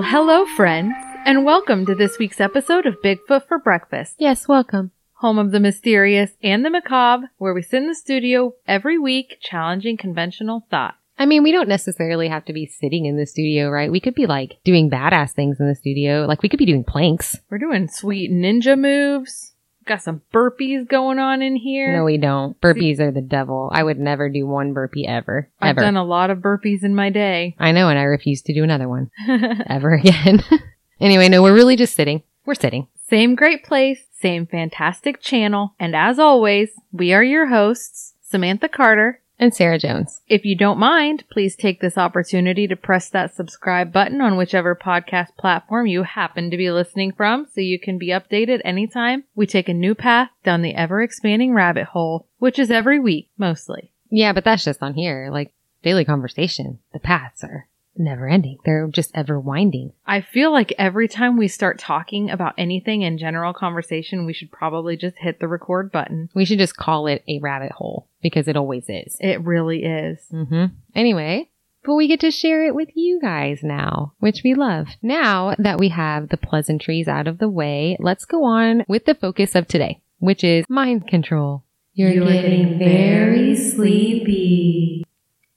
Well, hello, friends, and welcome to this week's episode of Bigfoot for Breakfast, Yes, welcome. home of the mysterious and the macabre, where we sit in the studio every week challenging conventional thought. I mean, we don't necessarily have to be sitting in the studio, right? We could be like doing badass things in the studio. Like we could be doing planks. We're doing sweet ninja moves. Got some burpees going on in here. No, we don't. Burpees are the devil. I would never do one burpee ever. I've Ever. done a lot of burpees in my day. I know, and I refuse to do another one ever again. anyway, no, we're really just sitting. We're sitting. Same great place, same fantastic channel, and as always, we are your hosts, Samantha Carter. And Sarah Jones. If you don't mind, please take this opportunity to press that subscribe button on whichever podcast platform you happen to be listening from so you can be updated anytime we take a new path down the ever expanding rabbit hole, which is every week, mostly. Yeah, but that's just on here. Like daily conversation. The paths are never ending. They're just ever winding. I feel like every time we start talking about anything in general conversation, we should probably just hit the record button. We should just call it a rabbit hole because it always is. It really is. Mm-hmm. Anyway, but we get to share it with you guys now, which we love. Now that we have the pleasantries out of the way, let's go on with the focus of today, which is mind control. You're, getting very sleepy.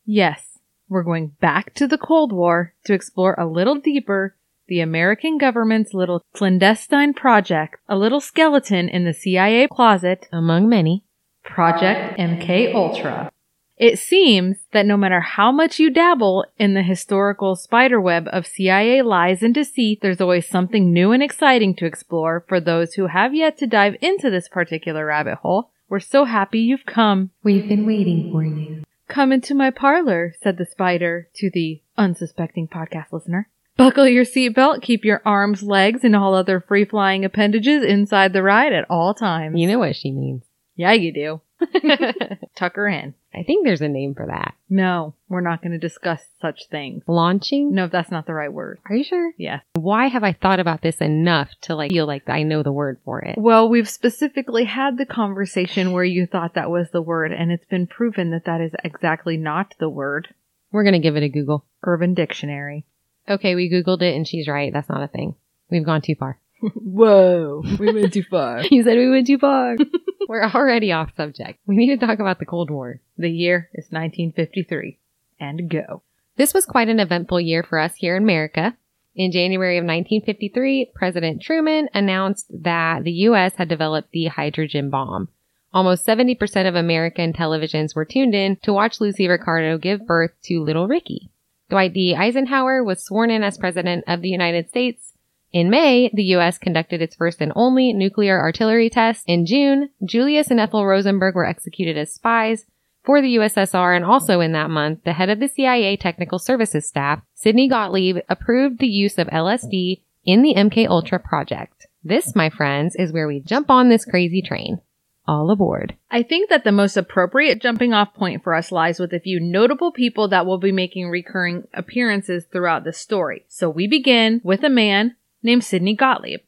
Yes, we're going back to the Cold War to explore a little deeper the American government's little clandestine project, a little skeleton in the CIA closet, Among many. Project MK Ultra. It seems that no matter how much you dabble in the historical spiderweb of CIA lies and deceit, there's always something new and exciting to explore for those who have yet to dive into this particular rabbit hole. We're so happy you've come. We've been waiting for you. Come into my parlor, said the spider to the unsuspecting podcast listener. Buckle your seatbelt, keep your arms, legs, and all other free flying appendages inside the ride at all times. You know what she means. yeah, you do. Tuck her in. I think there's a name for that. No, we're not going to discuss such things. Launching? No, that's not the right word. Are you sure? Yes. Why have I thought about this enough to like feel like I know the word for it? Well, we've specifically had the conversation where you thought that was the word, and it's been proven that that is exactly not the word. We're gonna give it a Google. Urban Dictionary. Okay, we Googled it and she's right. That's not a thing. We've gone too far. Whoa, we went too far. You said we went too far. We're already off subject. We need to talk about the Cold War. The year is 1953. And go. This was quite an eventful year for us here in America. In January of 1953, President Truman announced that the U.S. had developed the hydrogen bomb. Almost 70% of American televisions were tuned in to watch Lucy Ricardo give birth to little Ricky. Dwight D. Eisenhower was sworn in as President of the United States. In May, the U.S. conducted its first and only nuclear artillery test. In June, Julius and Ethel Rosenberg were executed as spies for the USSR, and also in that month, the head of the CIA Technical Services staff, Sidney Gottlieb, approved the use of LSD in the MK Ultra project. This, my friends, is where we jump on this crazy train. All aboard. I think that the most appropriate jumping off point for us lies with a few notable people that will be making recurring appearances throughout the story. So we begin with a man named Sidney Gottlieb.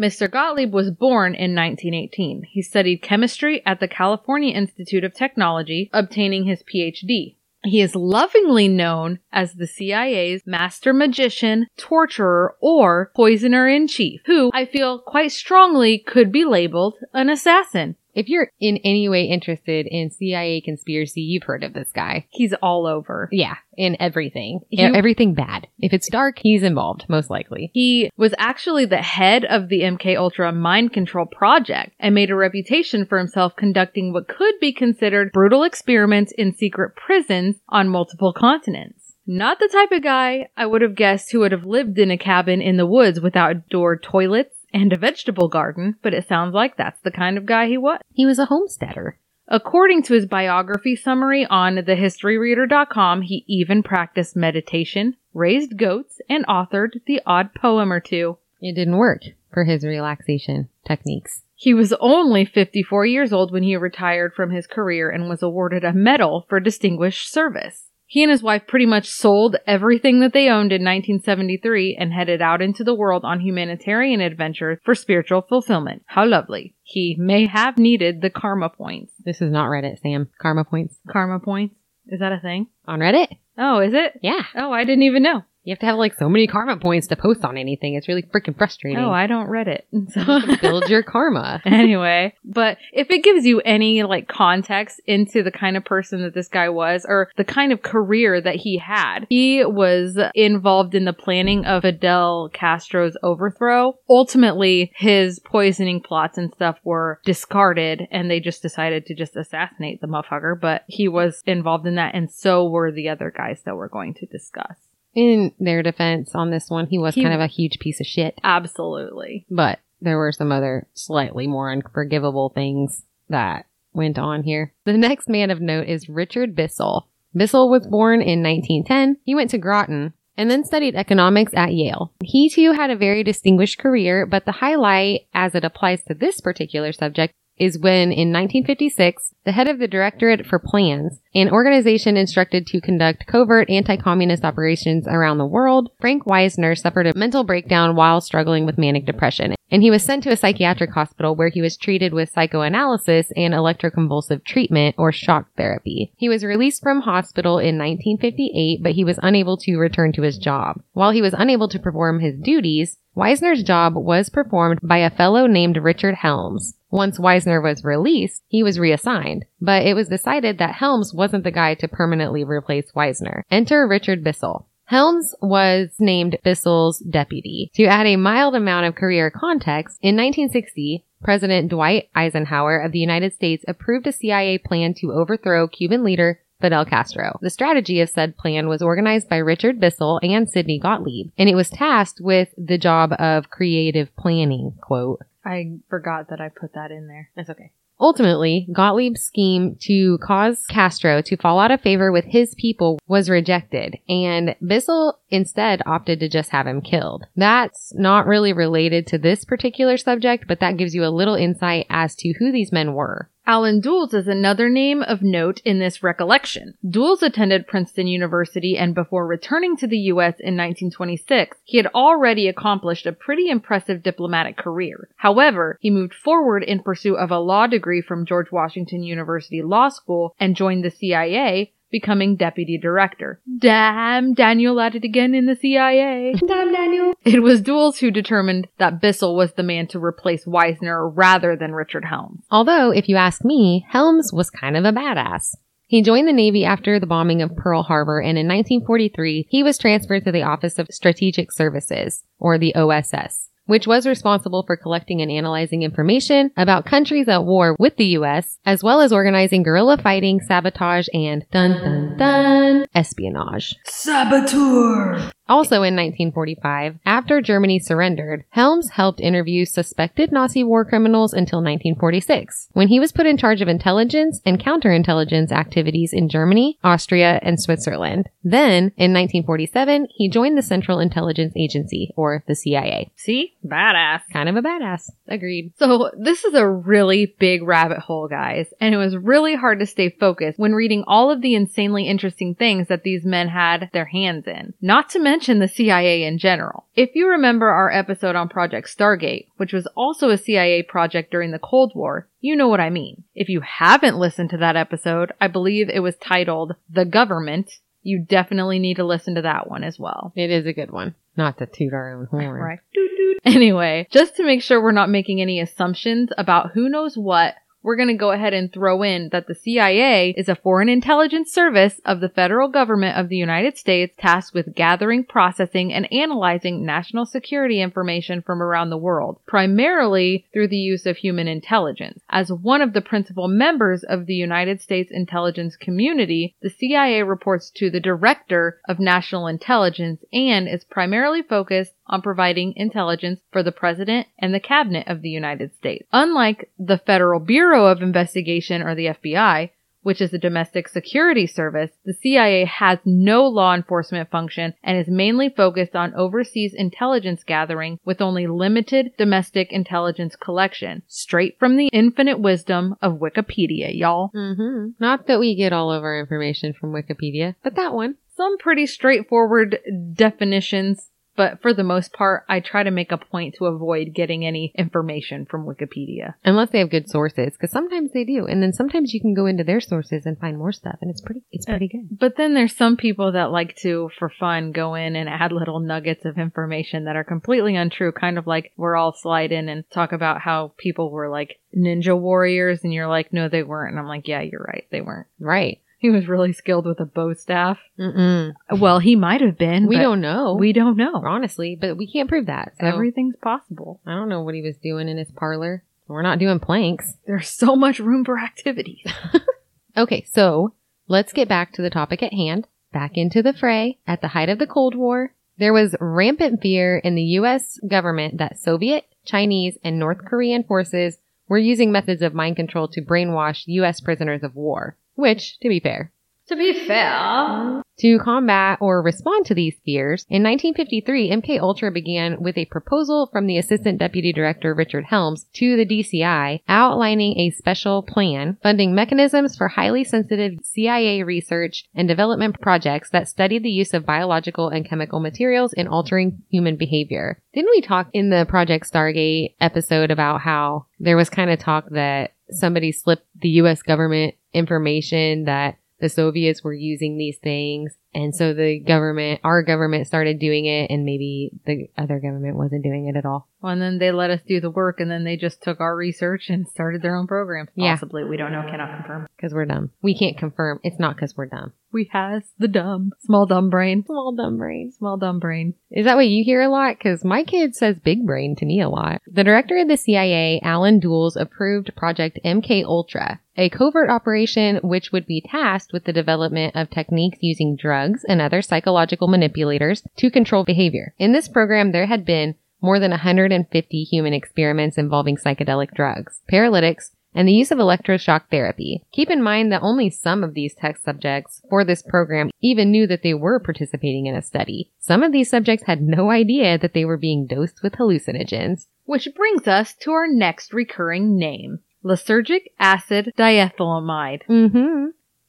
Mr. Gottlieb was born in 1918. He studied chemistry at the California Institute of Technology, obtaining his PhD. He is lovingly known as the CIA's master magician, torturer, or poisoner in chief, who I feel quite strongly could be labeled an assassin. If you're in any way interested in CIA conspiracy, you've heard of this guy. He's all over. Yeah, in everything. He- everything bad. If it's dark, he's involved, most likely. He was actually the head of the MK Ultra mind control project and made a reputation for himself conducting what could be considered brutal experiments in secret prisons on multiple continents. Not the type of guy I would have guessed who would have lived in a cabin in the woods with outdoor toilets and a vegetable garden, but it sounds like that's the kind of guy he was. He was a homesteader. According to his biography summary on thehistoryreader.com, he even practiced meditation, raised goats, and authored the odd poem or two. It didn't work for his relaxation techniques. He was only 54 years old when he retired from his career and was awarded a medal for distinguished service. He and his wife pretty much sold everything that they owned in 1973 and headed out into the world on humanitarian adventures for spiritual fulfillment. How lovely. He may have needed the karma points. This is not Reddit, Sam. Karma points. Karma points? Is that a thing? On Reddit? Oh, is it? Yeah. Oh, I didn't even know. You have to have like so many karma points to post on anything. It's really freaking frustrating. Oh, I don't read it. So Build your karma. anyway, but if it gives you any like context into the kind of person that this guy was or the kind of career that he had, he was involved in the planning of Fidel Castro's overthrow. Ultimately, his poisoning plots and stuff were discarded and they just decided to just assassinate the motherfucker, but he was involved in that and so were the other guys that we're going to discuss. In their defense on this one, he was He- kind of a huge piece of shit. Absolutely. But there were some other slightly more unforgivable things that went on here. The next man of note is Richard Bissell. Bissell was born in 1910. He went to Groton and then studied economics at Yale. He too had a very distinguished career, but the highlight as it applies to this particular subject is when in 1956, the head of the Directorate for Plans, an organization instructed to conduct covert anti-communist operations around the world, Frank Wisner suffered a mental breakdown while struggling with manic depression. And he was sent to a psychiatric hospital where he was treated with psychoanalysis and electroconvulsive treatment or shock therapy. He was released from hospital in 1958, but he was unable to return to his job. While he was unable to perform his duties, Wisner's job was performed by a fellow named Richard Helms. Once Wisner was released, he was reassigned, but it was decided that Helms wasn't the guy to permanently replace Wisner. Enter Richard Bissell. Helms was named Bissell's deputy. To add a mild amount of career context, in 1960, President Dwight Eisenhower of the United States approved a CIA plan to overthrow Cuban leader Fidel Castro. The strategy of said plan was organized by Richard Bissell and Sidney Gottlieb, and it was tasked with the job of creative planning, quote. I forgot that I put that in there. That's okay. Ultimately, Gottlieb's scheme to cause Castro to fall out of favor with his people was rejected, and Bissell instead opted to just have him killed. That's not really related to this particular subject, but that gives you a little insight as to who these men were. Alan Dulles is another name of note in this recollection. Dulles attended Princeton University and before returning to the U.S. in 1926, he had already accomplished a pretty impressive diplomatic career. However, he moved forward in pursuit of a law degree from George Washington University Law School and joined the CIA, becoming deputy director. Damn, Daniel at it again in the CIA. Damn, Daniel. It was Dulles who determined that Bissell was the man to replace Wisner rather than Richard Helms. Although, if you ask me, Helms was kind of a badass. He joined the Navy after the bombing of Pearl Harbor, and in 1943, he was transferred to the Office of Strategic Services, or the OSS, which was responsible for collecting and analyzing information about countries at war with the U.S., as well as organizing guerrilla fighting, sabotage, and dun dun dun espionage. Saboteur! Also in 1945, after Germany surrendered, Helms helped interview suspected Nazi war criminals until 1946, when he was put in charge of intelligence and counterintelligence activities in Germany, Austria, and Switzerland. Then, in 1947, he joined the Central Intelligence Agency, or the CIA. See? Badass. Kind of a badass. Agreed. So this is a really big rabbit hole, guys, and it was really hard to stay focused when reading all of the insanely interesting things that these men had their hands in. Not to mention the CIA in general. If you remember our episode on Project Stargate, which was also a CIA project during the Cold War, you know what I mean. If you haven't listened to that episode, I believe it was titled The Government. You definitely need to listen to that one as well. It is a good one. Not to toot our own horn. Right. Anyway, just to make sure we're not making any assumptions about who knows what, we're going to go ahead and throw in that the CIA is a foreign intelligence service of the federal government of the United States tasked with gathering, processing, and analyzing national security information from around the world, primarily through the use of human intelligence. As one of the principal members of the United States intelligence community, the CIA reports to the Director of National Intelligence and is primarily focused on providing intelligence for the President and the Cabinet of the United States. Unlike the Federal Bureau of Investigation or the FBI, which is a domestic security service, the CIA has no law enforcement function and is mainly focused on overseas intelligence gathering with only limited domestic intelligence collection. Straight from the infinite wisdom of Wikipedia, y'all. Mm-hmm. Not that we get all of our information from Wikipedia, but that one. Some pretty straightforward definitions but for the most part, I try to make a point to avoid getting any information from Wikipedia. Unless they have good sources, because sometimes they do, and then sometimes you can go into their sources and find more stuff, and it's pretty, it's pretty good. But then there's some people that like to, for fun, go in and add little nuggets of information that are completely untrue, kind of like we're all slide in and talk about how people were like ninja warriors, and you're like, no, they weren't, and I'm like, yeah, you're right, they weren't. Right. He was really skilled with a bow staff. Mm-mm. Well, he might have been. We don't know. We don't know. honestly, but we can't prove that. So Everything's possible. I don't know what he was doing in his parlor. We're not doing planks. There's so much room for activities. Okay, so let's get back to the topic at hand. Back into the fray. At the height of the Cold War, there was rampant fear in the U.S. government that Soviet, Chinese, and North Korean forces were using methods of mind control to brainwash U.S. prisoners of war. Which, to be fair, to be fair, to combat or respond to these fears, in 1953, MK Ultra began with a proposal from the Assistant Deputy Director Richard Helms to the DCI outlining a special plan funding mechanisms for highly sensitive CIA research and development projects that studied the use of biological and chemical materials in altering human behavior. Didn't we talk in the Project Stargate episode about how there was kind of talk that somebody slipped the US government information that the Soviets were using these things. And so the government, our government started doing it and maybe the other government wasn't doing it at all. Well, and then they let us do the work, and then they just took our research and started their own program. Yeah. Possibly, we don't know, cannot confirm. Cause we're dumb. We can't confirm. It's not cause we're dumb. We has the dumb, small dumb brain, Small dumb brain, small dumb brain. Is that what you hear a lot? Cause my kid says big brain to me a lot. The director of the CIA, Alan Dulles, approved Project MK Ultra, a covert operation which would be tasked with the development of techniques using drugs and other psychological manipulators to control behavior. In this program, there had been more than 150 human experiments involving psychedelic drugs, paralytics, and the use of electroshock therapy. Keep in mind that only some of these test subjects for this program even knew that they were participating in a study. Some of these subjects had no idea that they were being dosed with hallucinogens. Which brings us to our next recurring name lysergic acid diethylamide, Mm-hmm.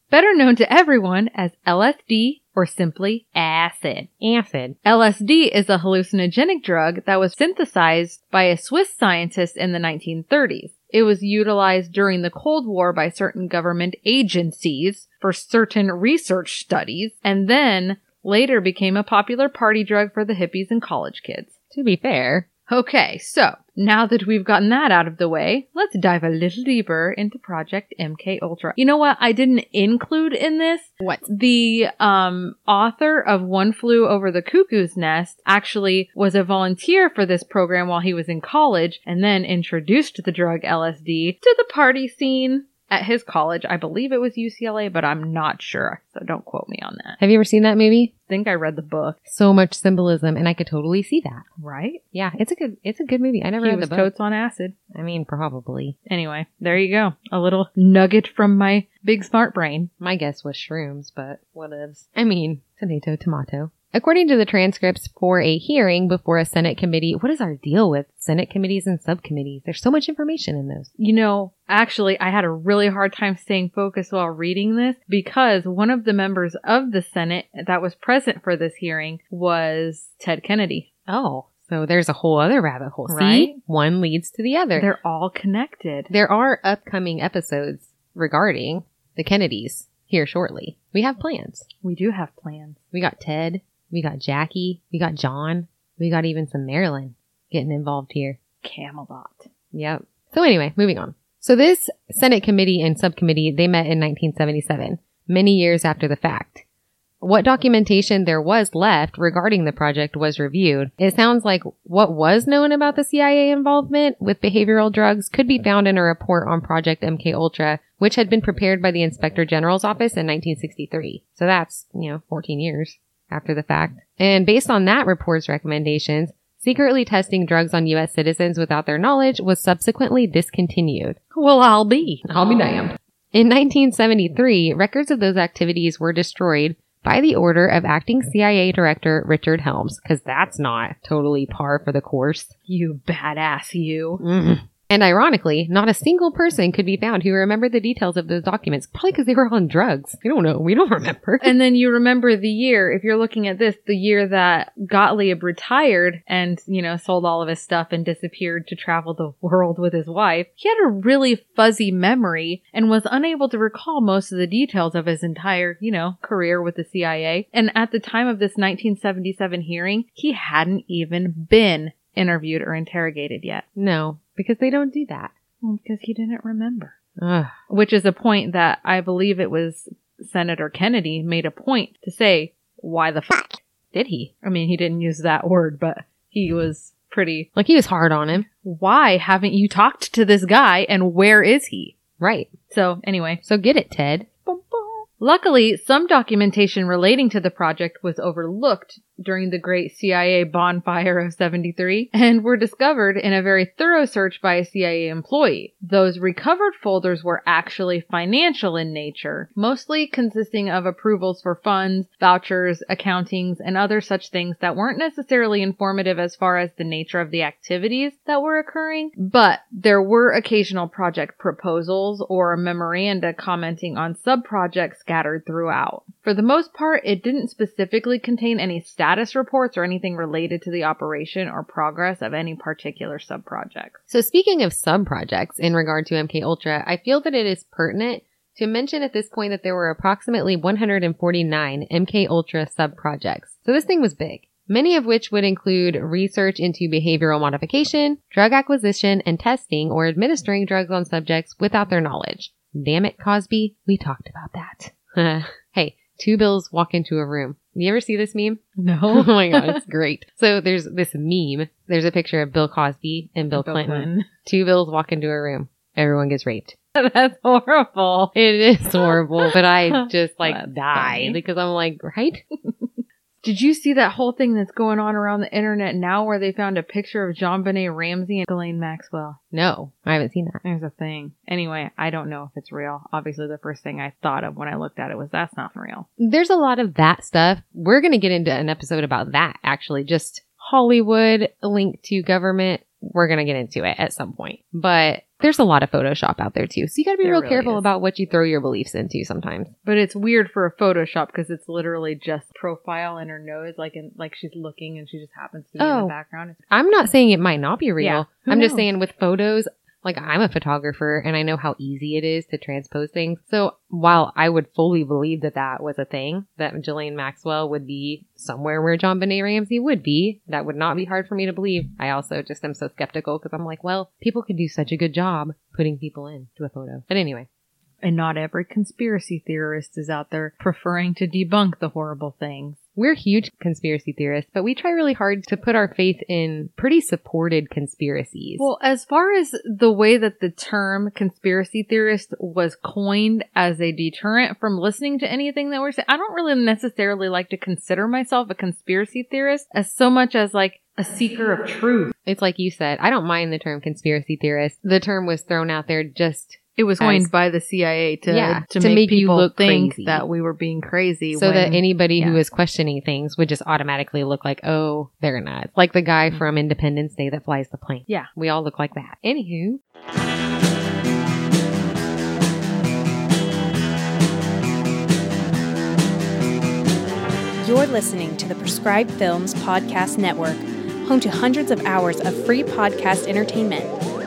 better known to everyone as LSD or simply acid. Acid. LSD is a hallucinogenic drug that was synthesized by a Swiss scientist in the 1930s. It was utilized during the Cold War by certain government agencies for certain research studies, and then later became a popular party drug for the hippies and college kids. To be fair, Okay, so now that we've gotten that out of the way, let's dive a little deeper into Project MK Ultra. You know what I didn't include in this? What? The um author of One Flew Over the Cuckoo's Nest actually was a volunteer for this program while he was in college and then introduced the drug LSD to the party scene at his college. I believe it was UCLA, but I'm not sure. So don't quote me on that. have you ever seen that movie? I think I read the book, So much symbolism, and I could totally see that. right? Yeah, it's a good, it's a good movie. I never He read was the book. totes on acid. I mean, probably. Anyway, there you go. A little nugget from my big smart brain. My guess was shrooms, but whatevs. I mean, tomato, tomato. According to the transcripts for a hearing before a Senate committee, what is our deal with Senate committees and subcommittees? There's so much information in those. You know, actually, I had a really hard time staying focused while reading this because one of the members of the Senate that was present for this hearing was Ted Kennedy. Oh, so there's a whole other rabbit hole. Right? See? One leads to the other. They're all connected. There are upcoming episodes regarding the Kennedys here shortly. We have plans. We do have plans. We got Ted, we got Jackie, we got John, we got even some Marilyn getting involved here. Camelot. Yep. So anyway, moving on. So this Senate committee and subcommittee, they met in 1977, many years after the fact. What documentation there was left regarding the project was reviewed. It sounds like what was known about the CIA involvement with behavioral drugs could be found in a report on Project MK Ultra, which had been prepared by the Inspector General's office in 1963. So that's, you know, 14 years after the fact. And based on that report's recommendations, secretly testing drugs on U.S. citizens without their knowledge was subsequently discontinued. Well, I'll be. I'll be damned. In 1973, records of those activities were destroyed by the order of acting CIA Director Richard Helms, because that's not totally par for the course. You badass, you. Mm. And ironically, not a single person could be found who remembered the details of those documents, probably because they were on drugs. We don't know. We don't remember. And then you remember the year, if you're looking at this, the year that Gottlieb retired and, you know, sold all of his stuff and disappeared to travel the world with his wife. He had a really fuzzy memory and was unable to recall most of the details of his entire, you know, career with the CIA. And at the time of this 1977 hearing, he hadn't even been interviewed or interrogated yet. No, because they don't do that. Well, because he didn't remember. Ugh. Which is a point that I believe it was Senator Kennedy made a point to say, why the fuck? Did he? I mean, he didn't use that word, but he was pretty, Like he was hard on him. why haven't you talked to this guy and where is he? Right. So anyway, So get it, Ted. Luckily, some documentation relating to the project was overlooked during the great CIA bonfire of 73 and were discovered in a very thorough search by a CIA employee. Those recovered folders were actually financial in nature, mostly consisting of approvals for funds, vouchers, accountings, and other such things that weren't necessarily informative as far as the nature of the activities that were occurring, but there were occasional project proposals or memoranda commenting on sub-projects scattered throughout. For the most part, it didn't specifically contain any status reports or anything related to the operation or progress of any particular sub-project. So speaking of sub projects in regard to MK Ultra, I feel that it is pertinent to mention at this point that there were approximately 149 MK Ultra sub projects. So this thing was big. Many of which would include research into behavioral modification, drug acquisition, and testing or administering drugs on subjects without their knowledge. Damn it, Cosby, we talked about that. hey, two bills walk into a room. You ever see this meme? No. Oh my god, it's great. So there's this meme. There's a picture of Bill Cosby and Bill, Clinton. Two bills walk into a room. Everyone gets raped. That's horrible. It is horrible, but I just like die because I'm like, right? Did you see that whole thing that's going on around the internet now where they found a picture of JonBenét Ramsey and Ghislaine Maxwell? No, I haven't seen that. There's a thing. Anyway, I don't know if it's real. Obviously, the first thing I thought of when I looked at it was that's not real. There's a lot of that stuff. We're going to get into an episode about that actually, just Hollywood linked to government. We're going to get into it at some point. But there's a lot of Photoshop out there too. So you got to be There real really careful is. about what you throw your beliefs into sometimes. But it's weird for a Photoshop because it's literally just profile and her nose, like in, like she's looking and she just happens to be in Oh. the background. I'm not saying it might not be real. Yeah, I'm just saying with photos, like I'm a photographer and I know how easy it is to transpose things. So while I would fully believe that that was a thing, that Ghislaine Maxwell would be somewhere where JonBenét Ramsey would be, that would not be hard for me to believe. I also just am so skeptical because I'm like, well, people could do such a good job putting people into a photo. But anyway, And not every conspiracy theorist is out there preferring to debunk the horrible things. We're huge conspiracy theorists, but we try really hard to put our faith in pretty supported conspiracies. Well, as far as the way that the term conspiracy theorist was coined as a deterrent from listening to anything that we're saying, I don't really necessarily like to consider myself a conspiracy theorist as so much as like a seeker of truth. It's like you said, I don't mind the term conspiracy theorist. The term was thrown out there just It was coined As- by the CIA to Yeah, to, to make, make you people think crazy. that we were being crazy. so that when- anybody who yeah. was questioning things would just automatically look like, oh, they're nuts. Like the guy Mhm. from Independence Day that flies the plane. Yeah. We all look like that. Anywho. You're listening to the Prescribed Films Podcast Network, home to hundreds of hours of free podcast entertainment.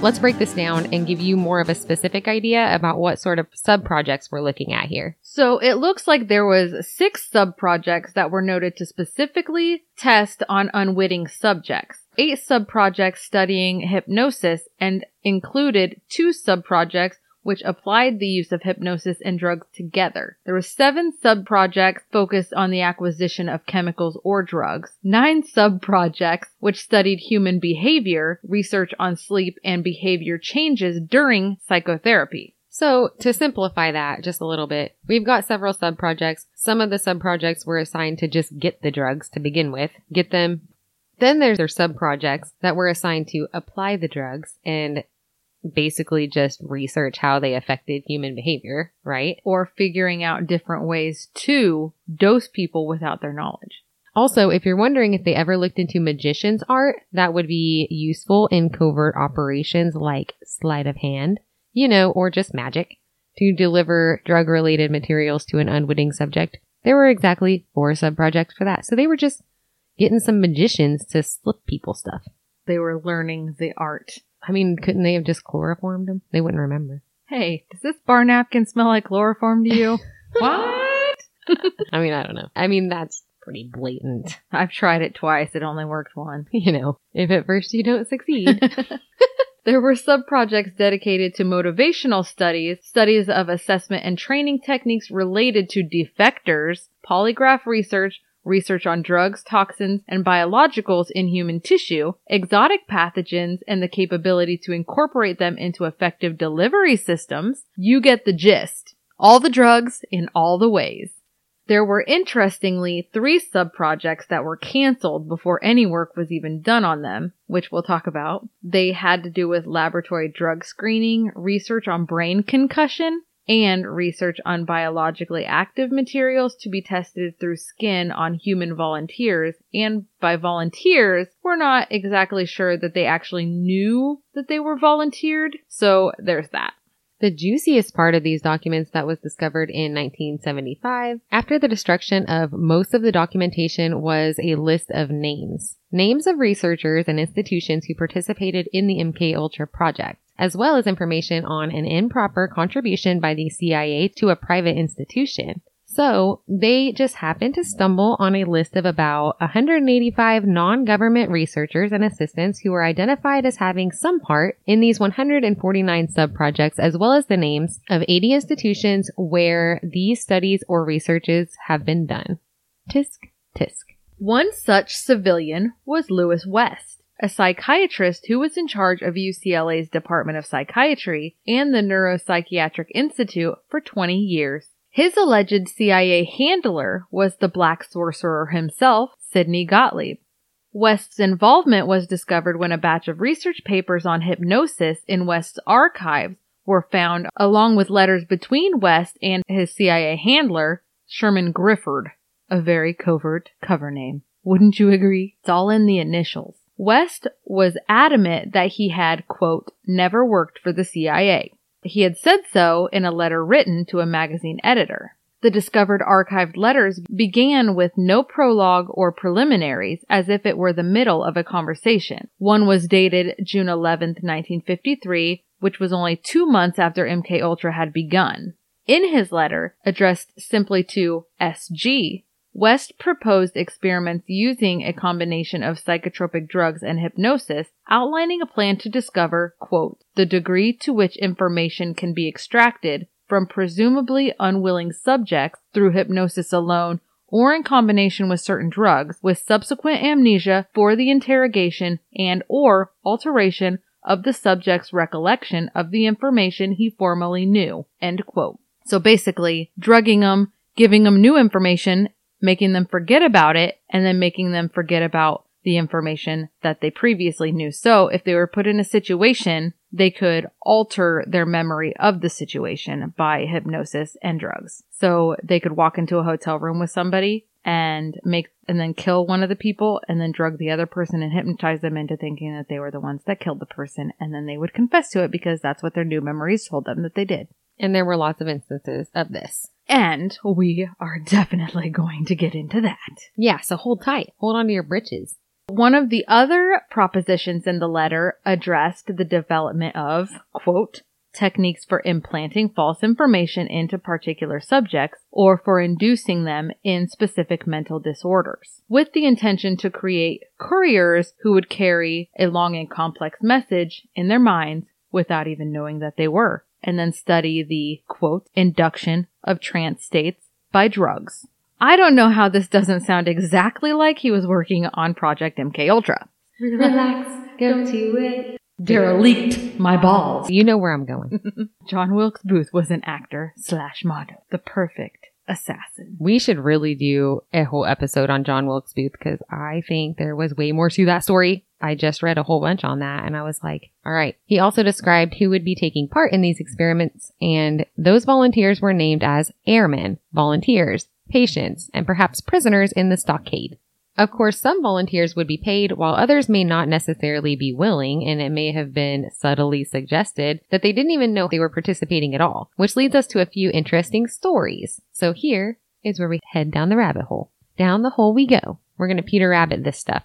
Let's break this down and give you more of a specific idea about what sort of sub projects we're looking at here. So it looks like there was six sub-projects that were noted to specifically test on unwitting subjects. Eight sub-projects studying hypnosis and included two sub-projects which applied the use of hypnosis and drugs together. There were seven sub-projects focused on the acquisition of chemicals or drugs, nine sub-projects which studied human behavior, research on sleep and behavior changes during psychotherapy. So to simplify that just a little bit, we've got several sub projects. Some of the sub projects were assigned to just get the drugs to begin with, get them. Then there's their sub projects that were assigned to apply the drugs and basically just research how they affected human behavior, right? Or figuring out different ways to dose people without their knowledge. Also, if you're wondering if they ever looked into magician's art, that would be useful in covert operations like sleight of hand you know, or just magic, to deliver drug related materials to an unwitting subject. There were exactly four sub projects for that. So they were just getting some magicians to slip people stuff. They were learning the art. I mean, couldn't they have just chloroformed them? They wouldn't remember. Hey, does this bar napkin smell like chloroform to you? what? I mean, I don't know. I mean, that's pretty blatant. I've tried it twice. It only worked once. You know, if at first you don't succeed. There were sub-projects dedicated to motivational studies, studies of assessment and training techniques related to defectors, polygraph research, research on drugs, toxins, and biologicals in human tissue, exotic pathogens, and the capability to incorporate them into effective delivery systems. You get the gist. All the drugs in all the ways. There were interestingly three sub-projects that were canceled before any work was even done on them, which we'll talk about. They had to do with laboratory drug screening, research on brain concussion, and research on biologically active materials to be tested through skin on human volunteers. And by volunteers, we're not exactly sure that they actually knew that they were volunteered. So there's that. The juiciest part of these documents that was discovered in 1975, after the destruction of most of the documentation was a list of names. Names of researchers and institutions who participated in the MK Ultra project, as well as information on an improper contribution by the CIA to a private institution. So they just happened to stumble on a list of about 185 non-government researchers and assistants who were identified as having some part in these 149 sub-projects as well as the names of 80 institutions where these studies or researches have been done. Tisk, tisk. One such civilian was Louis West, a psychiatrist who was in charge of UCLA's Department of Psychiatry and the Neuropsychiatric Institute for 20 years. His alleged CIA handler was the black sorcerer himself, Sidney Gottlieb. West's involvement was discovered when a batch of research papers on hypnosis in West's archives were found, along with letters between West and his CIA handler, Sherman Grifford, a very covert cover name. Wouldn't you agree? It's all in the initials. West was adamant that he had, quote, never worked for the CIA. He had said so in a letter written to a magazine editor. The discovered archived letters began with no prologue or preliminaries as if it were the middle of a conversation. One was dated June 11, 1953, which was only two months after MK Ultra had begun. In his letter, addressed simply to SG, West proposed experiments using a combination of psychotropic drugs and hypnosis, outlining a plan to discover, quote, the degree to which information can be extracted from presumably unwilling subjects through hypnosis alone or in combination with certain drugs with subsequent amnesia for the interrogation and or alteration of the subject's recollection of the information he formerly knew. End quote. So basically, drugging them, giving them new information, making them forget about it and then making them forget about the information that they previously knew. So if they were put in a situation, they could alter their memory of the situation by hypnosis and drugs. So they could walk into a hotel room with somebody and make and then kill one of the people and then drug the other person and hypnotize them into thinking that they were the ones that killed the person and then they would confess to it because that's what their new memories told them that they did. And there were lots of instances of this. And we are definitely going to get into that. Yeah, so hold tight. Hold on to your britches. One of the other propositions in the letter addressed the development of, quote, techniques for implanting false information into particular subjects or for inducing them in specific mental disorders, with the intention to create couriers who would carry a long and complex message in their minds without even knowing that they were and then study the quote induction of trance states by drugs. I don't know how this doesn't sound exactly like he was working on Project MK Ultra. Relax, go to it. Derelict my balls. You know where I'm going. John Wilkes Booth was an actor slash model, the perfect assassin. we should really do a whole episode on John Wilkes Booth because I think there was way more to that story. I just read a whole bunch on that and I was like, all right. He also described who would be taking part in these experiments and those volunteers were named as airmen, volunteers, patients, and perhaps prisoners in the stockade. Of course, some volunteers would be paid while others may not necessarily be willing, and it may have been subtly suggested that they didn't even know they were participating at all, which leads us to a few interesting stories. So here is where we head down the rabbit hole. Down the hole we go. We're going to Peter Rabbit this stuff.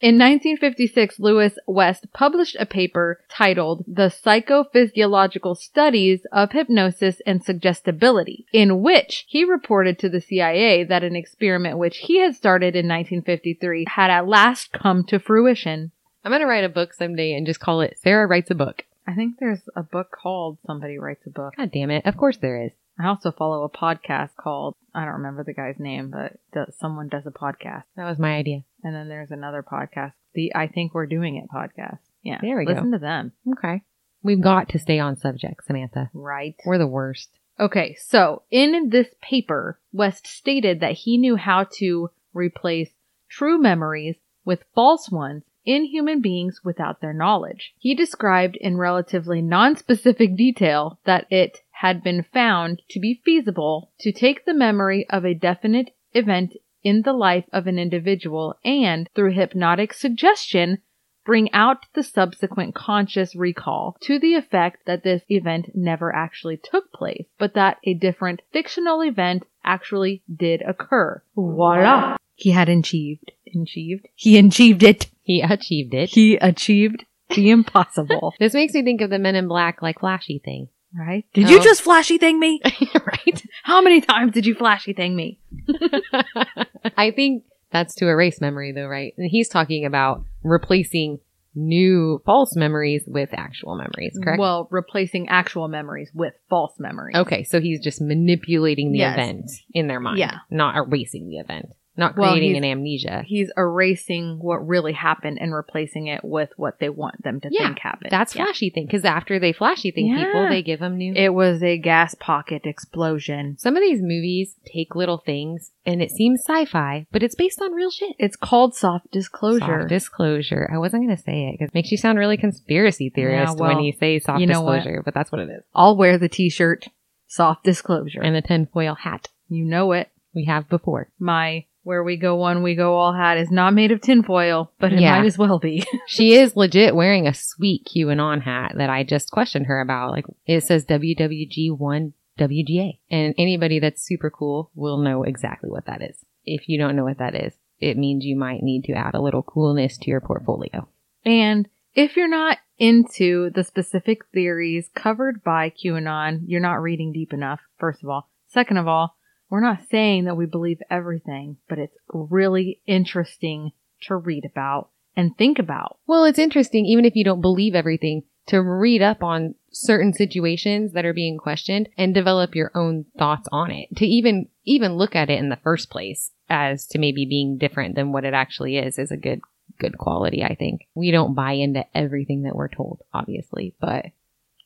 In 1956, Louis West published a paper titled The Psychophysiological Studies of Hypnosis and Suggestibility, in which he reported to the CIA that an experiment which he had started in 1953 had at last come to fruition. I'm going to write a book someday and just call it Sarah Writes a Book. I think there's a book called Somebody Writes a Book. God damn it. Of course there is. I also follow a podcast called, I don't remember the guy's name, but does, someone does a podcast. That was my idea. And then there's another podcast, the I Think We're Doing It podcast. Yeah. There we go. Listen to them. Okay. We've got to stay on subject, Samantha. Right. We're the worst. Okay, so in this paper, West stated that he knew how to replace true memories with false ones in human beings without their knowledge. He described in relatively non-specific detail that it had been found to be feasible to take the memory of a definite event in the life of an individual and, through hypnotic suggestion, bring out the subsequent conscious recall to the effect that this event never actually took place, but that a different fictional event actually did occur. Voila! He had achieved. Achieved? He achieved it. He achieved it. He achieved the impossible. This makes me think of the Men in Black, like flashy thing. right? Did you Oh. just flashy thing me? right? How many times did you flashy thing me? I think that's to erase memory though, right? And he's talking about replacing new false memories with actual memories, correct? Well, replacing actual memories with false memories. okay, so he's just manipulating the Yes. event in their mind, Yeah. not erasing the event, not Well, creating an amnesia. He's erasing what really happened and replacing it with what they want them to Yeah, think happened. That's Yeah. flashy thing because after they flashy thing people, they give them new. It was a gas pocket explosion. Some of these movies take little things and it seems sci-fi, but it's based on real shit. It's called soft disclosure. Soft disclosure. I wasn't going to say it because it makes you sound really conspiracy theorist well, when you say soft you disclosure, but that's what it is. I'll wear the t-shirt soft disclosure. And the tinfoil hat you know it. we have before. My where we go one, we go all hat is not made of tinfoil, but it Yeah. might as well be. She is legit wearing a sweet QAnon hat that I just questioned her about. Like it says WWG1 WGA. And anybody that's super cool will know exactly what that is. If you don't know what that is, it means you might need to add a little coolness to your portfolio. And if you're not into the specific theories covered by QAnon, you're not reading deep enough, first of all. Second of all, we're not saying that we believe everything, but it's really interesting to read about and think about. Well, it's interesting, even if you don't believe everything, to read up on certain situations that are being questioned and develop your own thoughts on it. To even, even look at it in the first place as to maybe being different than what it actually is, is a good, good quality, I think. We don't buy into everything that we're told, obviously, but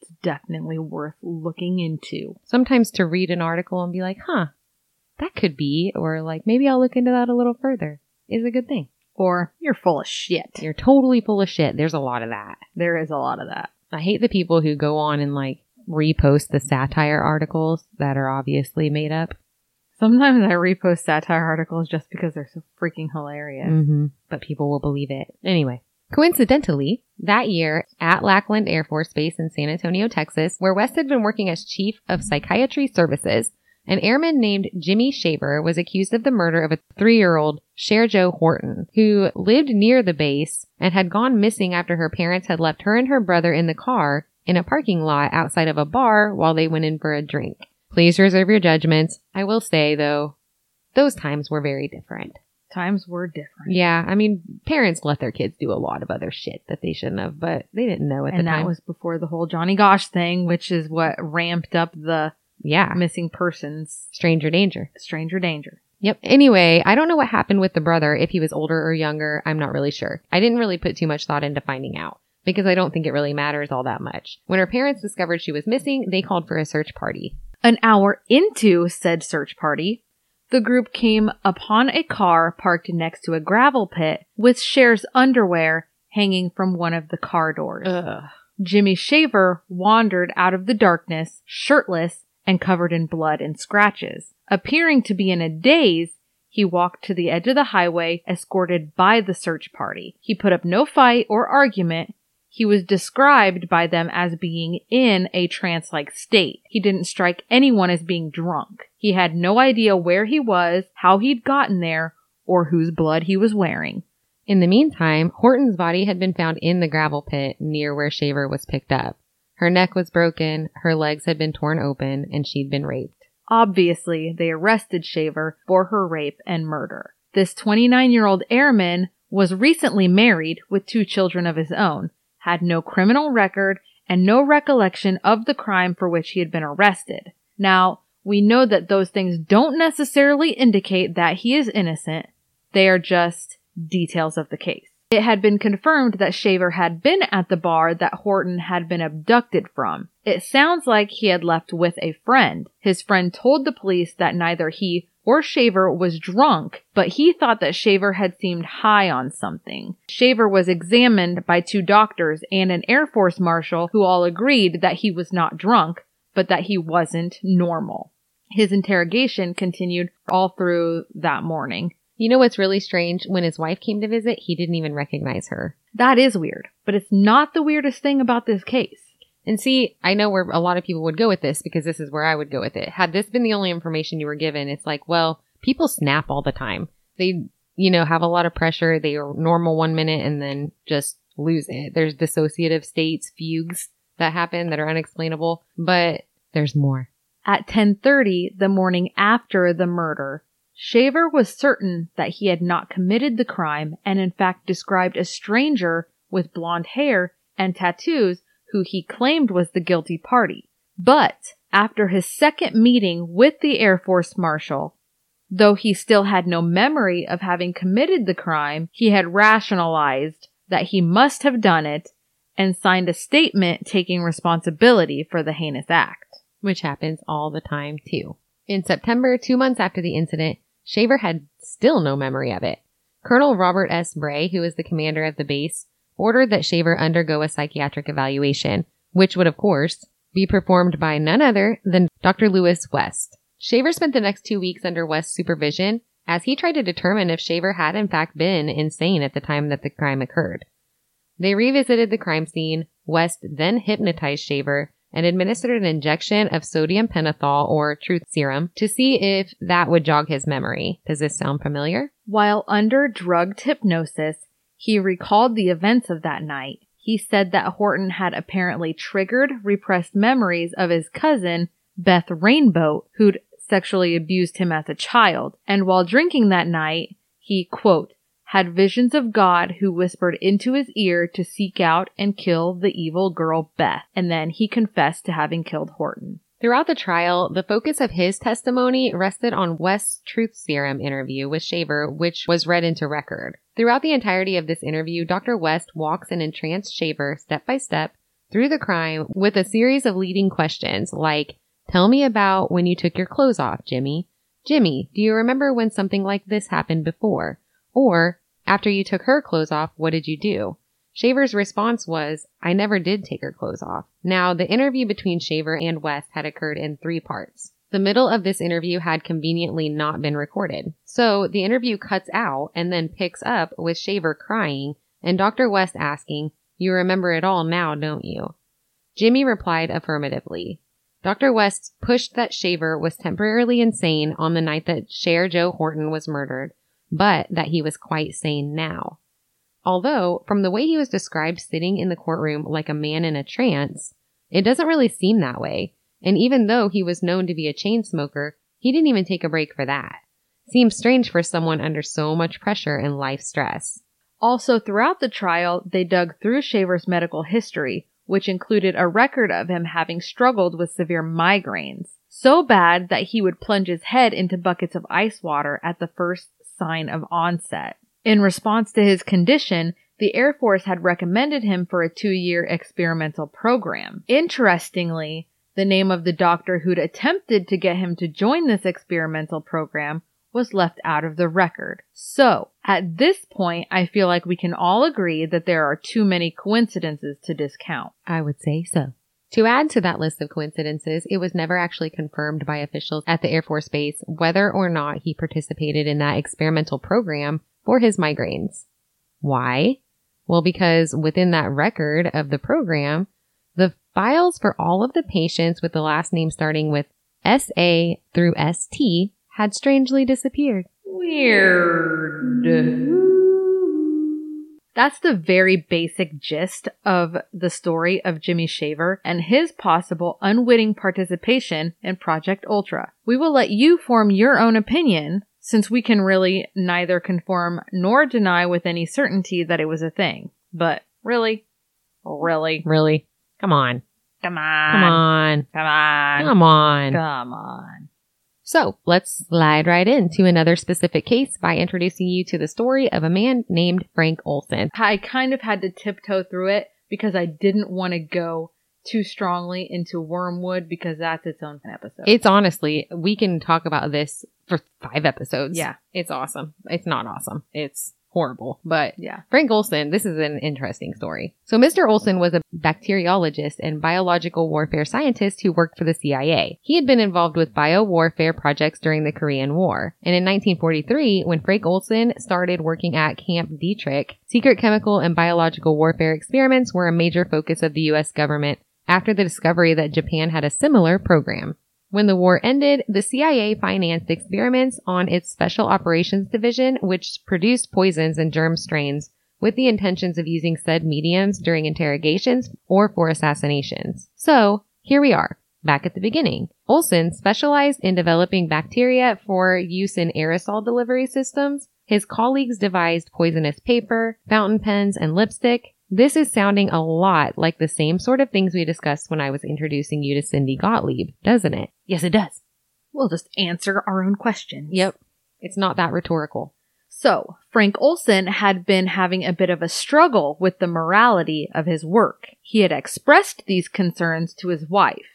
It's definitely worth looking into. sometimes to read an article and be like, huh, that could be, or like, maybe I'll look into that a little further is a good thing. Or you're full of shit. You're totally full of shit. There's a lot of that. There is a lot of that. I hate the people who go on and like repost the satire articles that are obviously made up. Sometimes I repost satire articles just because they're so freaking hilarious. Mm-hmm. But people will believe it. Anyway, coincidentally, that year at Lackland Air Force Base in San Antonio, Texas, where West had been working as chief of psychiatry services, an airman named Jimmy Shaver was accused of the murder of a three-year-old Chere Jo Horton, who lived near the base and had gone missing after her parents had left her and her brother in the car in a parking lot outside of a bar while they went in for a drink. Please reserve your judgments. I will say, though, those times were very different. Times were different. Yeah, I mean, parents let their kids do a lot of other shit that they shouldn't have, but they didn't know at and the that was before the whole Johnny Gosch thing, which is what ramped up the yeah, missing persons stranger danger. stranger danger. Yep. Anyway, I don't know what happened with the brother, if he was older or younger. I'm not really sure. I didn't really put too much thought into finding out because I don't think it really matters all that much. When her parents discovered she was missing, they called for a search party. An hour into said search party, the group came upon a car parked next to a gravel pit with Chere's underwear hanging from one of the car doors. Ugh. Jimmy Shaver wandered out of the darkness, shirtless and covered in blood and scratches. Appearing to be in a daze, he walked to the edge of the highway, escorted by the search party. He put up no fight or argument. He was described by them as being in a trance like state. He didn't strike anyone as being drunk. He had no idea where he was, how he'd gotten there, or whose blood he was wearing. In the meantime, Horton's body had been found in the gravel pit near where Shaver was picked up. Her neck was broken, her legs had been torn open, and she'd been raped. Obviously, they arrested Shaver for her rape and murder. This 29 year old airman was recently married with two children of his own, had no criminal record, and no recollection of the crime for which he had been arrested. Now, we know that those things don't necessarily indicate that he is innocent. They are just details of the case. It had been confirmed that Shaver had been at the bar that Horton had been abducted from. It sounds like he had left with a friend. His friend told the police that neither he or Shaver was drunk, but he thought that Shaver had seemed high on something. Shaver was examined by two doctors and an Air Force marshal who all agreed that he was not drunk, but that he wasn't normal. His interrogation continued all through that morning. You know what's really strange? When his wife came to visit, he didn't even recognize her. That is weird, but it's not the weirdest thing about this case. And see, I know where a lot of people would go with this because this is where I would go with it. Had this been the only information you were given, it's like, well, people snap all the time. They, you know, have a lot of pressure. They are normal one minute and then just lose it. There's dissociative states, fugues that happen that are unexplainable, but there's more. At 10:30 the morning after the murder, Shaver was certain that he had not committed the crime and in fact described a stranger with blonde hair and tattoos who he claimed was the guilty party. But after his second meeting with the Air Force Marshal, though he still had no memory of having committed the crime, he had rationalized that he must have done it and signed a statement taking responsibility for the heinous act. which happens all the time too. In September, two months after the incident, Shaver had still no memory of it. Colonel Robert S. Bray, who was the commander of the base, ordered that Shaver undergo a psychiatric evaluation, which would, of course, be performed by none other than Dr. Louis West. Shaver spent the next two weeks under West's supervision as he tried to determine if Shaver had in fact been insane at the time that the crime occurred. They revisited the crime scene. West then hypnotized Shaver and administered an injection of sodium pentothal or truth serum to see if that would jog his memory. Does this sound familiar? While under drugged hypnosis, he recalled the events of that night. He said that Horton had apparently triggered repressed memories of his cousin, Beth Rainbow, who'd sexually abused him as a child. And while drinking that night, he, quote, had visions of God who whispered into his ear to seek out and kill the evil girl Beth. And then he confessed to having killed Horton. Throughout the trial, the focus of his testimony rested on West's truth serum interview with Shaver, which was read into record. Throughout the entirety of this interview, Dr. West walks an entranced Shaver step by step through the crime with a series of leading questions like, Tell me about when you took your clothes off, Jimmy. Jimmy, do you remember when something like this happened before? Or, after you took her clothes off, what did you do? Shaver's response was, I never did take her clothes off. Now, the interview between Shaver and West had occurred in three parts. The middle of this interview had conveniently not been recorded. So the interview cuts out and then picks up with Shaver crying and Dr. West asking, You remember it all now, don't you? Jimmy replied affirmatively. Dr. West pushed that Shaver was temporarily insane on the night that Chere Jo Horton was murdered, but that he was quite sane now. Although, from the way he was described sitting in the courtroom like a man in a trance, it doesn't really seem that way. And even though he was known to be a chain smoker, he didn't even take a break for that. Seems strange for someone under so much pressure and life stress. Also, throughout the trial, they dug through Shaver's medical history, which included a record of him having struggled with severe migraines. So bad that he would plunge his head into buckets of ice water at the first sign of onset. In response to his condition, the Air Force had recommended him for a two year experimental program. Interestingly, the name of the doctor who'd attempted to get him to join this experimental program was left out of the record. So, at this point, I feel like we can all agree that there are too many coincidences to discount. I would say so. To add to that list of coincidences, it was never actually confirmed by officials at the Air Force Base whether or not he participated in that experimental program for his migraines. Why? Well, because within that record of the program, the files for all of the patients with the last name starting with SA through ST had strangely disappeared. Weird. That's the very basic gist of the story of Jimmy Shaver and his possible unwitting participation in Project Ultra. We will let you form your own opinion since we can really neither confirm nor deny with any certainty that it was a thing. But really? Really? Really? Come on. Come on. Come on. Come on. Come on. Come on. So let's slide right into another specific case by introducing you to the story of a man named Frank Olson. I kind of had to tiptoe through it because I didn't want to go too strongly into Wormwood because that's its own episode. It's honestly, we can talk about this for five episodes. Yeah. It's awesome. It's not awesome. It's horrible, but yeah. Frank Olson, this is an interesting story. So Mr. Olson was a bacteriologist and biological warfare scientist who worked for the CIA. He had been involved with biowarfare projects during the Korean War. And in 1943, when Frank Olson started working at Camp Detrick, secret chemical and biological warfare experiments were a major focus of the US government after the discovery that Japan had a similar program. When the war ended, the CIA financed experiments on its Special Operations Division, which produced poisons and germ strains with the intentions of using said mediums during interrogations or for assassinations. So, here we are, back at the beginning. Olson specialized in developing bacteria for use in aerosol delivery systems. His colleagues devised poisonous paper, fountain pens, and lipstick. This is sounding a lot like the same sort of things we discussed when I was introducing you to Sidney Gottlieb, doesn't it? Yes, it does. We'll just answer our own questions. Yep. It's not that rhetorical. So, Frank Olson had been having a bit of a struggle with the morality of his work. He had expressed these concerns to his wife.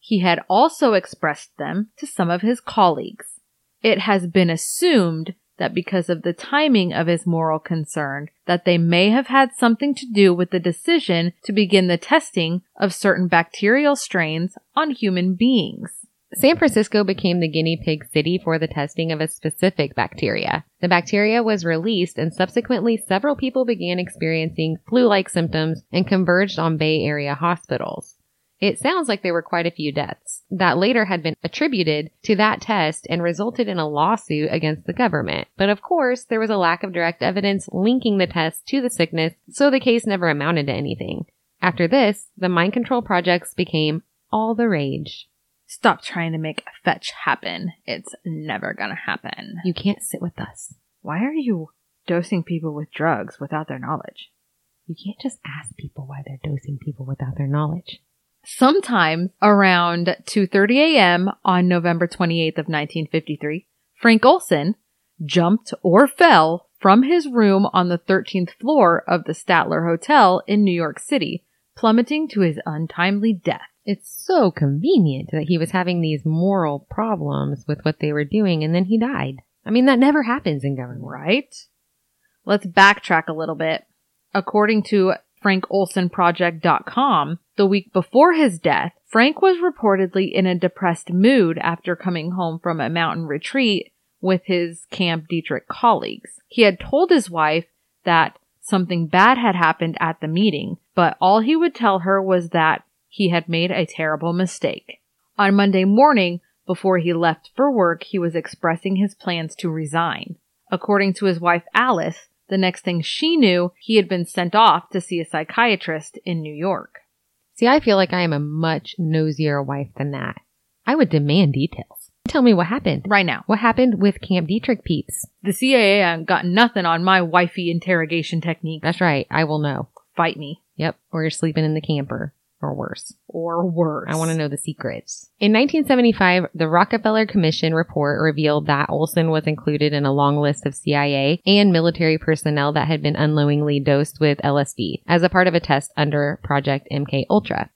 He had also expressed them to some of his colleagues. It has been assumed that because of the timing of his moral concern, that they may have had something to do with the decision to begin the testing of certain bacterial strains on human beings. San Francisco became the guinea pig city for the testing of a specific bacteria. The bacteria was released and subsequently several people began experiencing flu-like symptoms and converged on Bay Area hospitals. It sounds like there were quite a few deaths that later had been attributed to that test and resulted in a lawsuit against the government. But of course, there was a lack of direct evidence linking the test to the sickness, so the case never amounted to anything. After this, the mind control projects became all the rage. Stop trying to make fetch happen. It's never gonna happen. You can't sit with us. Why are you dosing people with drugs without their knowledge? You can't just ask people why they're dosing people without their knowledge. Sometime around 2:30 a.m. on November 28th of 1953, Frank Olson jumped or fell from his room on the 13th floor of the Statler Hotel in New York City, plummeting to his untimely death. It's so convenient that he was having these moral problems with what they were doing and then he died. I mean, that never happens in government. Right? Let's backtrack a little bit. According to FrankOlsonProject.com, the week before his death, Frank was reportedly in a depressed mood after coming home from a mountain retreat with his Camp Detrick colleagues. He had told his wife that something bad had happened at the meeting, but all he would tell her was that he had made a terrible mistake. On Monday morning, before he left for work, he was expressing his plans to resign. According to his wife Alice, the next thing she knew, he had been sent off to see a psychiatrist in New York. See, I feel like I am a much nosier wife than that. I would demand details. Tell me what happened. right now. What happened with Camp Detrick peeps? The CIA ain't got nothing on my wifey interrogation technique. That's right. I will know. Fight me. Yep. Or you're sleeping in the camper or worse. Or worse. I want to know the secrets. In 1975, the Rockefeller Commission report revealed that Olson was included in a long list of CIA and military personnel that had been unknowingly dosed with LSD as a part of a test under Project MK Ultra.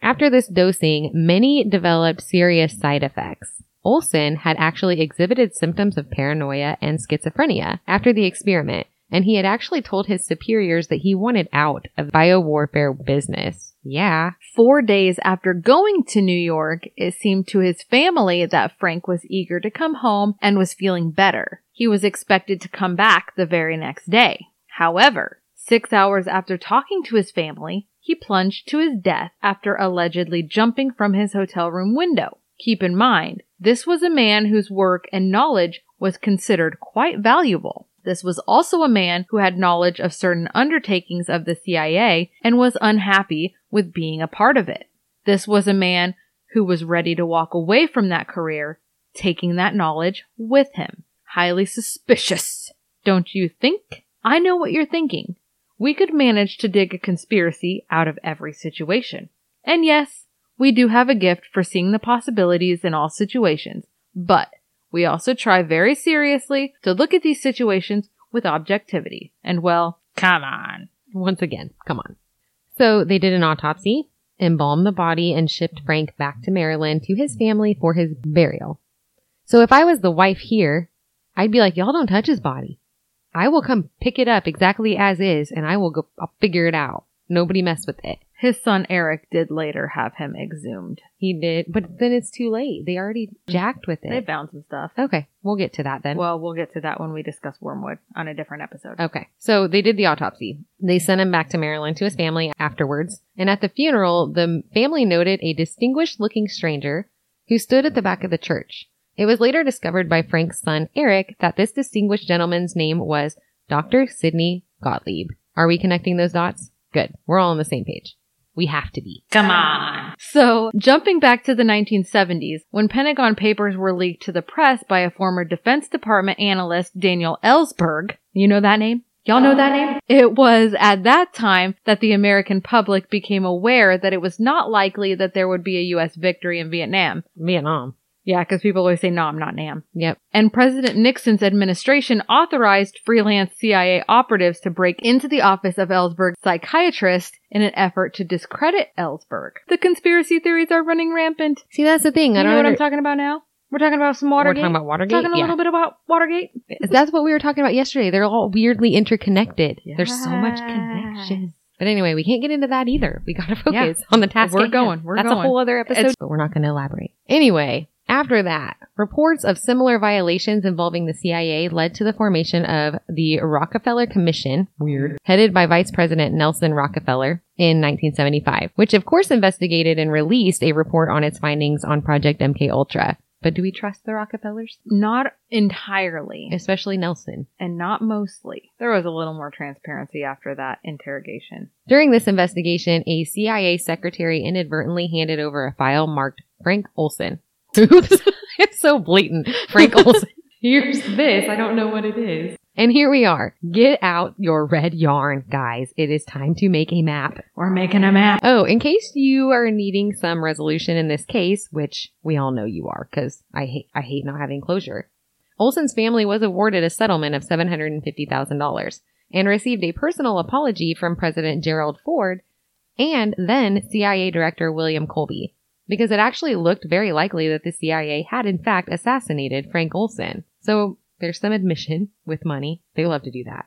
After this dosing, many developed serious side effects. Olson had actually exhibited symptoms of paranoia and schizophrenia after the experiment, and he had actually told his superiors that he wanted out of biowarfare business. Yeah. Four days after going to New York, it seemed to his family that Frank was eager to come home and was feeling better. He was expected to come back the very next day. However, six hours after talking to his family, he plunged to his death after allegedly jumping from his hotel room window. Keep in mind, this was a man whose work and knowledge was considered quite valuable. This was also a man who had knowledge of certain undertakings of the CIA and was unhappy with being a part of it. This was a man who was ready to walk away from that career, taking that knowledge with him. Highly suspicious. Don't you think? I know what you're thinking. We could manage to dig a conspiracy out of every situation. And yes, we do have a gift for seeing the possibilities in all situations, but we also try very seriously to look at these situations with objectivity. And well, come on. Once again, come on. So they did an autopsy, embalmed the body, and shipped Frank back to Maryland to his family for his burial. So if I was the wife here, I'd be like, y'all don't touch his body. I will come pick it up exactly as is and I will go, I'll figure it out. Nobody mess with it. His son Eric did later have him exhumed. He did, but then it's too late. They already jacked with it. They found some stuff. Okay, we'll get to that then. Well, we'll get to that when we discuss Wormwood on a different episode. Okay. So they did the autopsy. They sent him back to Maryland to his family afterwards. And at the funeral, the family noted a distinguished looking stranger who stood at the back of the church. It was later discovered by Frank's son, Eric, that this distinguished gentleman's name was Dr. Sidney Gottlieb. Are we connecting those dots? Good. We're all on the same page. We have to be. Come on. So, jumping back to the 1970s, when Pentagon papers were leaked to the press by a former Defense Department analyst, Daniel Ellsberg, you know that name? Y'all know that name? It was at that time that the American public became aware that it was not likely that there would be a U.S. victory in Vietnam. Vietnam. Yeah, because people always say no, I'm not Nam. Yep. And President Nixon's administration authorized freelance CIA operatives to break into the office of Ellsberg's psychiatrist in an effort to discredit Ellsberg. The conspiracy theories are running rampant. See, that's the thing. I know don't know what I'm talking about now? We're talking about some Watergate. We're talking about Watergate. Talking a yeah. little bit about Watergate. That's what we were talking about yesterday. They're all weirdly interconnected. There's so much connection. But anyway, we can't get into that either. We gotta focus on the task. We're going, we're going. That's going. a whole other episode, It's- but we're not going to elaborate. Anyway, after that, reports of similar violations involving the CIA led to the formation of the Rockefeller Commission, weird, headed by Vice President Nelson Rockefeller in 1975, which of course investigated and released a report on its findings on Project MK Ultra. But do we trust the Rockefellers? Not entirely, Especially Nelson. and not mostly. There was a little more transparency after that interrogation. During this investigation, a CIA secretary inadvertently handed over a file marked Frank Olson. Oops. it's so blatant. Frank Olson. Here's this. I don't know what it is. And here we are. Get out your red yarn, guys. It is time to make a map. We're making a map. Oh, in case you are needing some resolution in this case, which we all know you are, because I hate I hate not having closure. Olson's family was awarded a settlement of seven hundred and fifty thousand dollars and received a personal apology from President Gerald Ford and then CIA Director William Colby, because it actually looked very likely that the CIA had in fact assassinated Frank Olson. So there's some admission with money. They love to do that.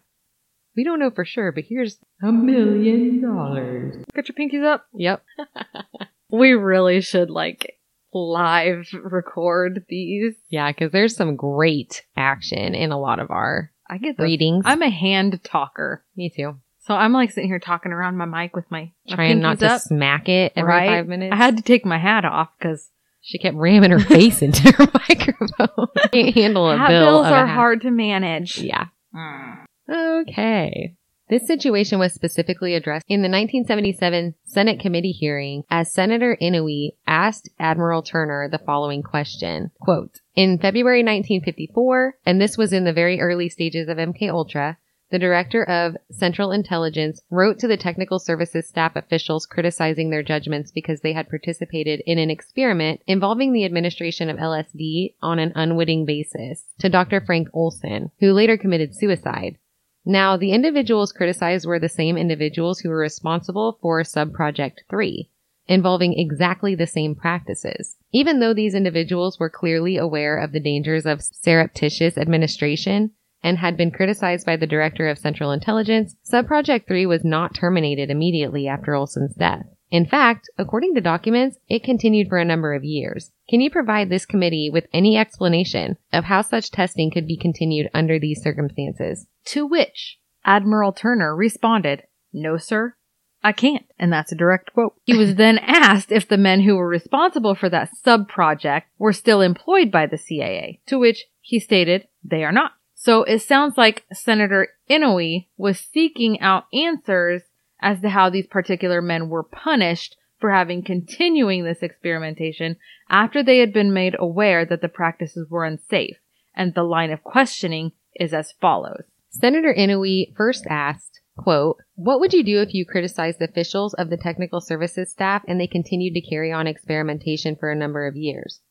We don't know for sure, but here's a million dollars. Get your pinkies up. Yep. We really should like live record these. Yeah, because there's some great action in a lot of our I get readings. I'm a hand talker. Me too. So I'm like sitting here talking around my mic with my, my Trying not to up, smack it every right? five minutes. I had to take my hat off because she kept ramming her face into her microphone. Can't handle a hat bill bills are hard to manage. Yeah. Mm. Okay. This situation was specifically addressed in the 1977 Senate committee hearing as Senator Inouye asked Admiral Turner the following question, quote, in February 1954, and this was in the very early stages of MK Ultra, the director of Central Intelligence wrote to the technical services staff officials criticizing their judgments because they had participated in an experiment involving the administration of LSD on an unwitting basis to Dr. Frank Olson, who later committed suicide. Now, the individuals criticized were the same individuals who were responsible for Subproject 3, involving exactly the same practices. Even though these individuals were clearly aware of the dangers of surreptitious administration, and had been criticized by the director of Central Intelligence, Subproject 3 was not terminated immediately after Olson's death. In fact, according to documents, it continued for a number of years. Can you provide this committee with any explanation of how such testing could be continued under these circumstances? To which Admiral Turner responded, No, sir, I can't. And that's a direct quote. He was then asked if the men who were responsible for that sub project were still employed by the CIA, to which he stated, They are not. So it sounds like Senator Inouye was seeking out answers as to how these particular men were punished for having continuing this experimentation after they had been made aware that the practices were unsafe. And the line of questioning is as follows. Senator Inouye first asked, quote, what would you do if you criticized the officials of the technical services staff and they continued to carry on experimentation for a number of years?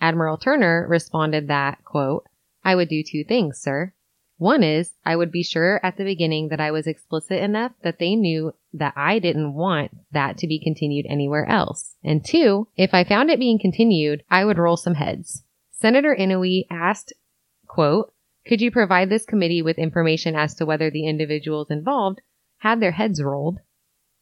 Admiral Turner responded that, quote, I would do two things, sir. One is I would be sure at the beginning that I was explicit enough that they knew that I didn't want that to be continued anywhere else. And two, if I found it being continued, I would roll some heads. Senator Inouye asked, quote, could you provide this committee with information as to whether the individuals involved had their heads rolled?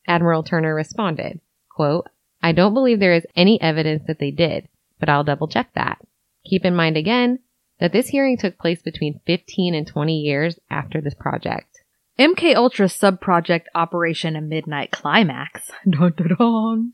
Admiral Turner responded, quote, I don't believe there is any evidence that they did, but I'll double check that. Keep in mind again that this hearing took place between 15 and 20 years after this project. MK Ultra subproject Operation Midnight Climax dun, dun, dun,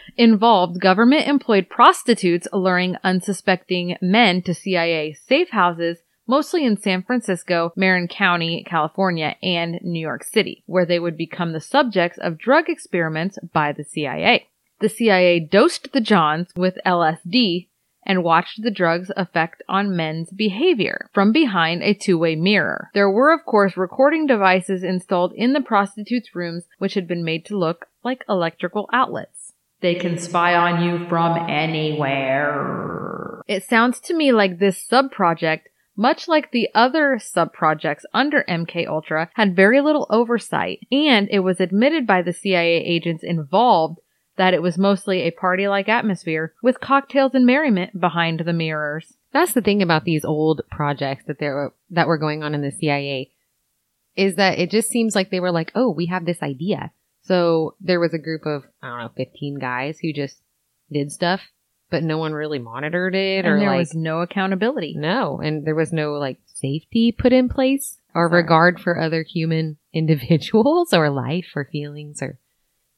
involved government employed prostitutes luring unsuspecting men to CIA safe houses mostly in San Francisco, Marin County, California, and New York City, where they would become the subjects of drug experiments by the CIA. The CIA dosed the Johns with LSD and watched the drug's effect on men's behavior from behind a two-way mirror. There were, of course, recording devices installed in the prostitutes' rooms which had been made to look like electrical outlets. They can spy on you from anywhere. It sounds to me like this sub-project much like the other sub-projects under MK Ultra, had very little oversight, and it was admitted by the CIA agents involved that it was mostly a party-like atmosphere with cocktails and merriment behind the mirrors. That's the thing about these old projects that there were, that were going on in the CIA is that it just seems like they were like, "Oh, we have this idea." So there was a group of I don't know, 15 guys who just did stuff, but no one really monitored it or there like was no accountability. no, and there was no like safety put in place or Sorry. regard for other human individuals or life or feelings or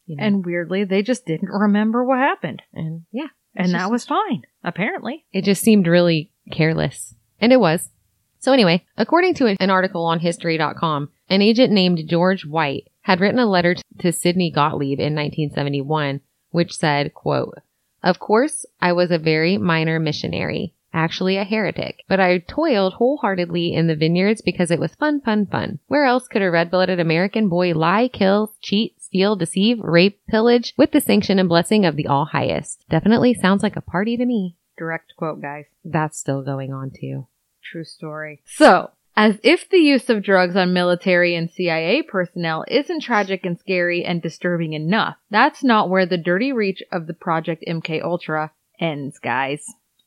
you know. And weirdly, they just didn't remember what happened. and yeah, And It's that just- was fine, apparently. It just seemed really careless. And it was. So anyway, according to an article on history.com, an agent named George White had written a letter to Sidney Gottlieb in 1971, which said, quote, Of course, I was a very minor missionary, actually a heretic, but I toiled wholeheartedly in the vineyards because it was fun, fun, fun. Where else could a red-blooded American boy lie, kill, cheat, steal, deceive, rape, pillage with the sanction and blessing of the All Highest? Definitely sounds like a party to me. Direct quote, guys. That's still going on too. True story. So, as if the use of drugs on military and CIA personnel isn't tragic and scary and disturbing enough, that's not where the dirty reach of the Project MK Ultra ends, guys.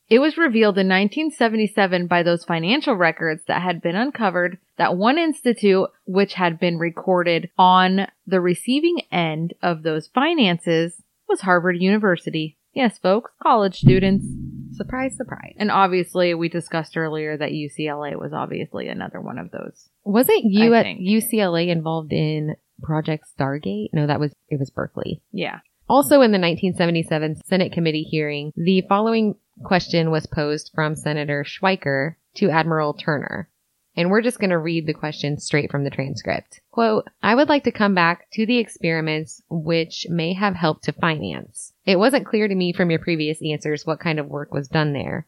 It was revealed in 1977 by those financial records that had been uncovered that one institute which had been recorded on the receiving end of those finances was Harvard University. Yes, folks, college students. Surprise, surprise. And obviously, we discussed earlier that UCLA was obviously another one of those. Wasn't you I at think. UCLA involved in Project Stargate? No, that was, it was Berkeley. Yeah. Also in the 1977 Senate committee hearing, the following question was posed from Senator Schweiker to Admiral Turner. and we're just going to read the question straight from the transcript. Quote, I would like to come back to the experiments which may have helped to finance. It wasn't clear to me from your previous answers what kind of work was done there.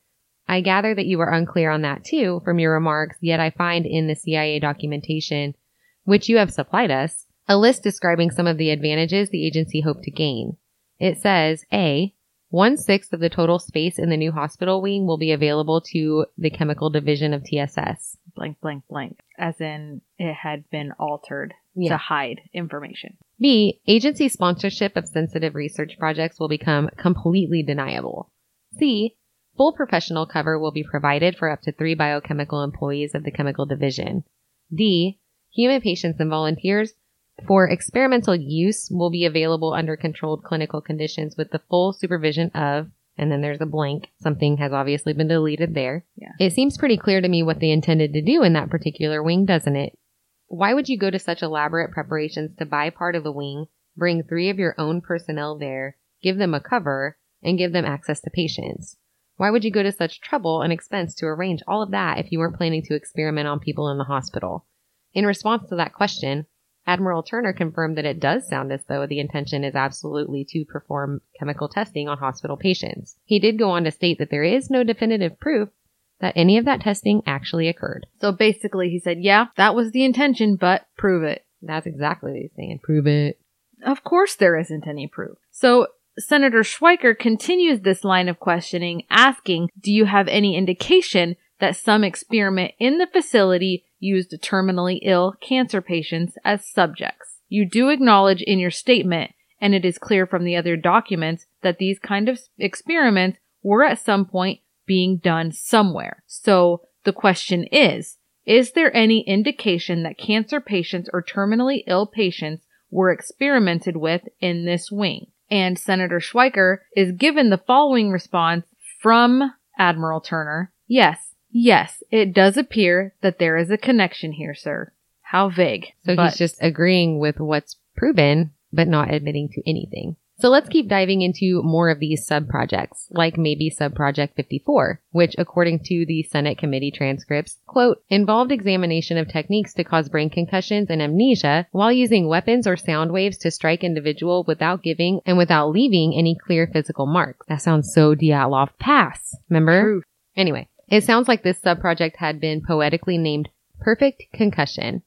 I gather that you were unclear on that too from your remarks, yet I find in the CIA documentation, which you have supplied us, a list describing some of the advantages the agency hoped to gain. It says, A, one sixth of the total space in the new hospital wing will be available to the chemical division of TSS. Blank, blank, blank. As in, it had been altered Yeah. to hide information. B, agency sponsorship of sensitive research projects will become completely deniable. C, full professional cover will be provided for up to three biochemical employees of the chemical division. D, human patients and volunteers for experimental use will be available under controlled clinical conditions with the full supervision of and then there's a blank. Something has obviously been deleted there. Yeah. It seems pretty clear to me what they intended to do in that particular wing, doesn't it? Why would you go to such elaborate preparations to buy part of the wing, bring three of your own personnel there, give them a cover, and give them access to patients? Why would you go to such trouble and expense to arrange all of that if you weren't planning to experiment on people in the hospital? In response to that question, Admiral Turner confirmed that it does sound as though the intention is absolutely to perform chemical testing on hospital patients. He did go on to state that there is no definitive proof that any of that testing actually occurred. So basically, he said, yeah, that was the intention, but prove it. That's exactly what he's saying. Prove it. Of course, there isn't any proof. So Senator Schweiker continues this line of questioning, asking, Do you have any indication that some experiment in the facility used terminally ill cancer patients as subjects? You do acknowledge in your statement, and it is clear from the other documents, that these kind of experiments were at some point being done somewhere. So the question is, is there any indication that cancer patients or terminally ill patients were experimented with in this wing? And Senator Schweiker is given the following response from Admiral Turner. Yes, yes, it does appear that there is a connection here, sir. How vague. So but- he's just agreeing with what's proven, but not admitting to anything. So let's keep diving into more of these sub projects, like maybe sub project 54, which according to the Senate committee transcripts, quote, involved examination of techniques to cause brain concussions and amnesia while using weapons or sound waves to strike individual without giving and without leaving any clear physical marks. That sounds so Dyatlov pass. Remember? Anyway, it sounds like this subproject had been poetically named Perfect Concussion.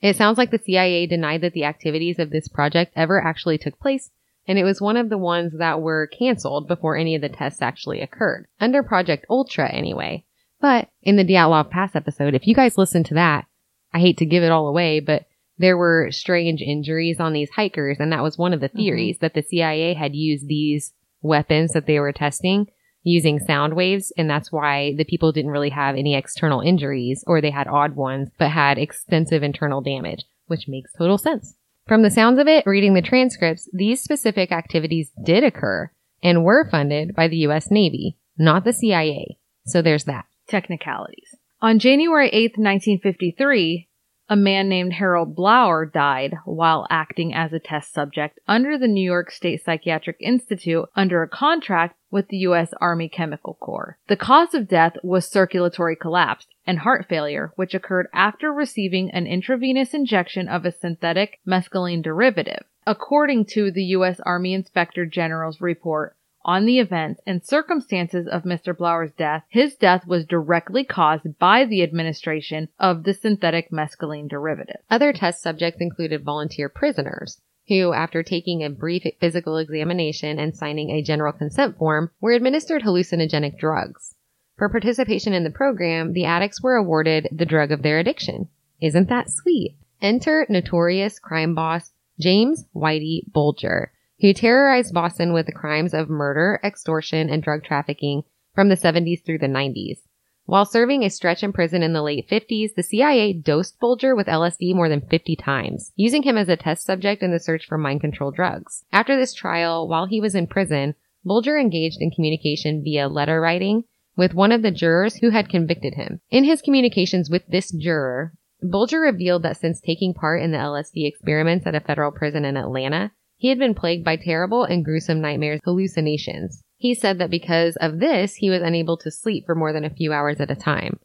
It sounds like the CIA denied that the activities of this project ever actually took place, and it was one of the ones that were canceled before any of the tests actually occurred. Under Project Ultra, anyway. But in the Dyatlov Pass episode, if you guys listen to that, I hate to give it all away, but there were strange injuries on these hikers, and that was one of the mm-hmm. theories that the CIA had used these weapons that they were testing using sound waves, and that's why the people didn't really have any external injuries, or they had odd ones, but had extensive internal damage, which makes total sense. From the sounds of it, reading the transcripts, these specific activities did occur and were funded by the US Navy, not the CIA. So there's that. technicalities. On January 8th, 1953, a man named Harold Blauer died while acting as a test subject under the New York State Psychiatric Institute under a contract with the U.S. Army Chemical Corps. The cause of death was circulatory collapse and heart failure, which occurred after receiving an intravenous injection of a synthetic mescaline derivative. According to the U.S. Army Inspector General's report, on the events and circumstances of Mr. Blauer's death, his death was directly caused by the administration of the synthetic mescaline derivative. Other test subjects included volunteer prisoners, who, after taking a brief physical examination and signing a general consent form, were administered hallucinogenic drugs. For participation in the program, the addicts were awarded the drug of their addiction. Isn't that sweet? Enter notorious crime boss James Whitey Bulger, who terrorized Boston with the crimes of murder, extortion, and drug trafficking from the 70s through the 90s. While serving a stretch in prison in the late 50s, the CIA dosed Bulger with LSD more than 50 times, using him as a test subject in the search for mind control drugs. After this trial, while he was in prison, Bulger engaged in communication via letter writing with one of the jurors who had convicted him. In his communications with this juror, Bulger revealed that since taking part in the LSD experiments at a federal prison in Atlanta, he had been plagued by terrible and gruesome nightmares, hallucinations. He said that because of this, he was unable to sleep for more than a few hours at a time.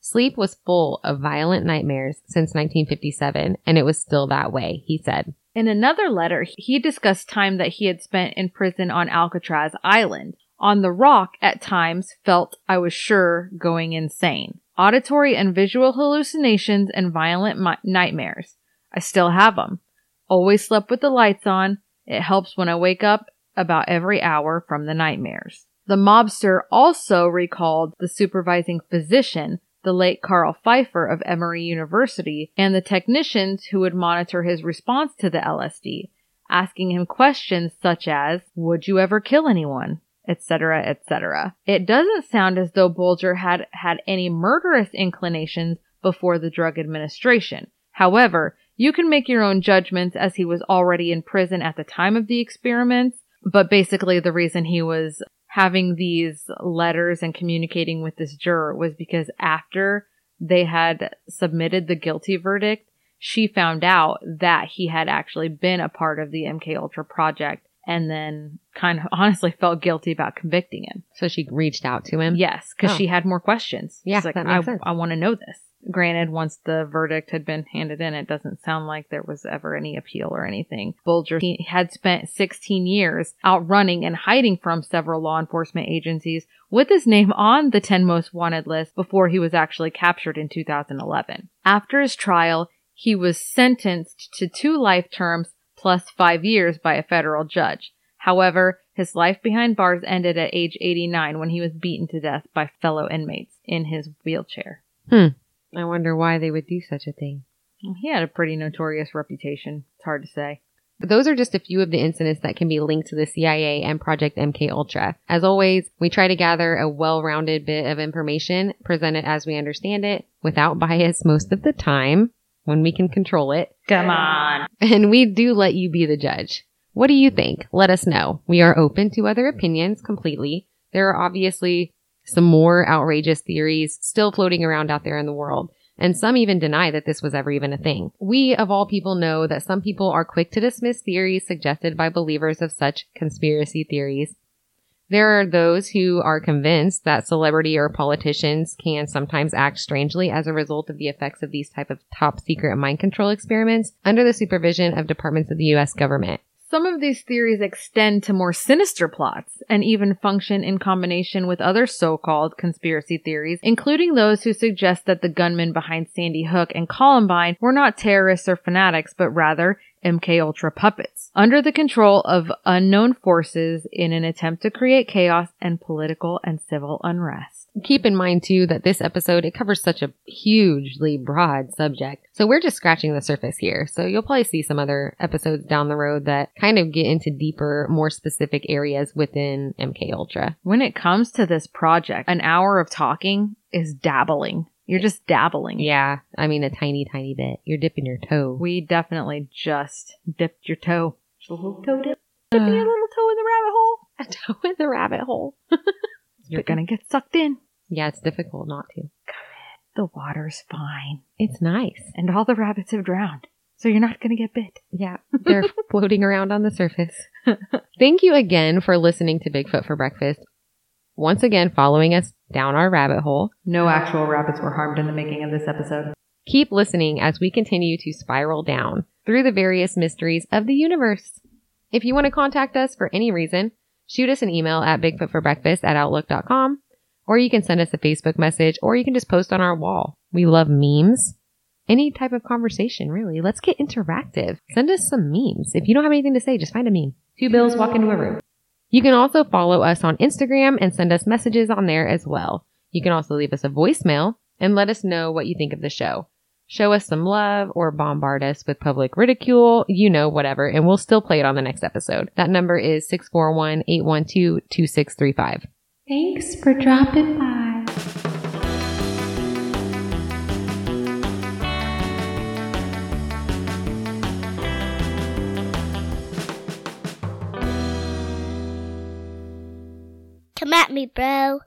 Sleep was full of violent nightmares since 1957, and it was still that way, he said. In another letter, he discussed time that he had spent in prison on Alcatraz Island. On the rock, at times, felt I was sure going insane. Auditory and visual hallucinations and violent mi- nightmares. I still have them. Always slept with the lights on. It helps when I wake up about every hour from the nightmares. The mobster also recalled the supervising physician, the late Carl Pfeiffer of Emory University, and the technicians who would monitor his response to the LSD, asking him questions such as, would you ever kill anyone? etc., etc. It doesn't sound as though Bulger had had any murderous inclinations before the drug administration. However, you can make your own judgments as he was already in prison at the time of the experiments, but basically the reason he was having these letters and communicating with this juror was because after they had submitted the guilty verdict, she found out that he had actually been a part of the MK Ultra project and then kind of honestly felt guilty about convicting him. So she reached out to him? Yes, because Oh. she had more questions. Yeah, She's like, that makes I, sense. I want to know this. Granted, once the verdict had been handed in, it doesn't sound like there was ever any appeal or anything. Bulger had spent 16 years outrunning and hiding from several law enforcement agencies with his name on the 10 most wanted list before he was actually captured in 2011. After his trial, he was sentenced to two life terms plus five years by a federal judge. However, his life behind bars ended at age 89 when he was beaten to death by fellow inmates in his wheelchair. Hmm. I wonder why they would do such a thing. He had a pretty notorious reputation. It's hard to say. But those are just a few of the incidents that can be linked to the CIA and Project MK Ultra. As always, we try to gather a well-rounded bit of information, present it as we understand it, without bias most of the time, when we can control it. Come on. And we do let you be the judge. What do you think? Let us know. We are open to other opinions completely. There are obviously some more outrageous theories still floating around out there in the world. And some even deny that this was ever even a thing. We, of all people, know that some people are quick to dismiss theories suggested by believers of such conspiracy theories. There are those who are convinced that celebrity or politicians can sometimes act strangely as a result of the effects of these type of top secret mind control experiments under the supervision of departments of the US government. Some of these theories extend to more sinister plots and even function in combination with other so-called conspiracy theories, including those who suggest that the gunmen behind Sandy Hook and Columbine were not terrorists or fanatics, but rather MK Ultra puppets, under the control of unknown forces in an attempt to create chaos and political and civil unrest. Keep in mind too that this episode it covers such a hugely broad subject. So we're just scratching the surface here. So you'll probably see some other episodes down the road that kind of get into deeper, more specific areas within MK Ultra. When it comes to this project, an hour of talking is dabbling. You're just dabbling. Yeah, I mean a tiny, tiny bit. You're dipping your toe. We definitely just dipped your toe. Just a little toe dip. Dipping your little toe in the rabbit hole. a toe in the rabbit hole. You're gonna get sucked in. Yeah, it's difficult not to. The water's fine. It's nice. And all the rabbits have drowned. So you're not gonna get bit. Yeah, they're floating around on the surface. Thank you again for listening to Bigfoot for Breakfast. Once again, following us down our rabbit hole. No actual rabbits were harmed in the making of this episode. Keep listening as we continue to spiral down through the various mysteries of the universe. If you want to contact us for any reason, shoot us an email at bigfootforbreakfast at outlook.com, or you can send us a Facebook message, or you can just post on our wall. We love memes. Any type of conversation, really. Let's get interactive. Send us some memes. If you don't have anything to say, just find a meme. Two bills walk into a room. You can also follow us on Instagram and send us messages on there as well. You can also leave us a voicemail and let us know what you think of the show. Show us some love or bombard us with public ridicule, you know, whatever, and we'll still play it on the next episode. That number is 641 812 2635. Thanks for dropping by. Come at me, bro.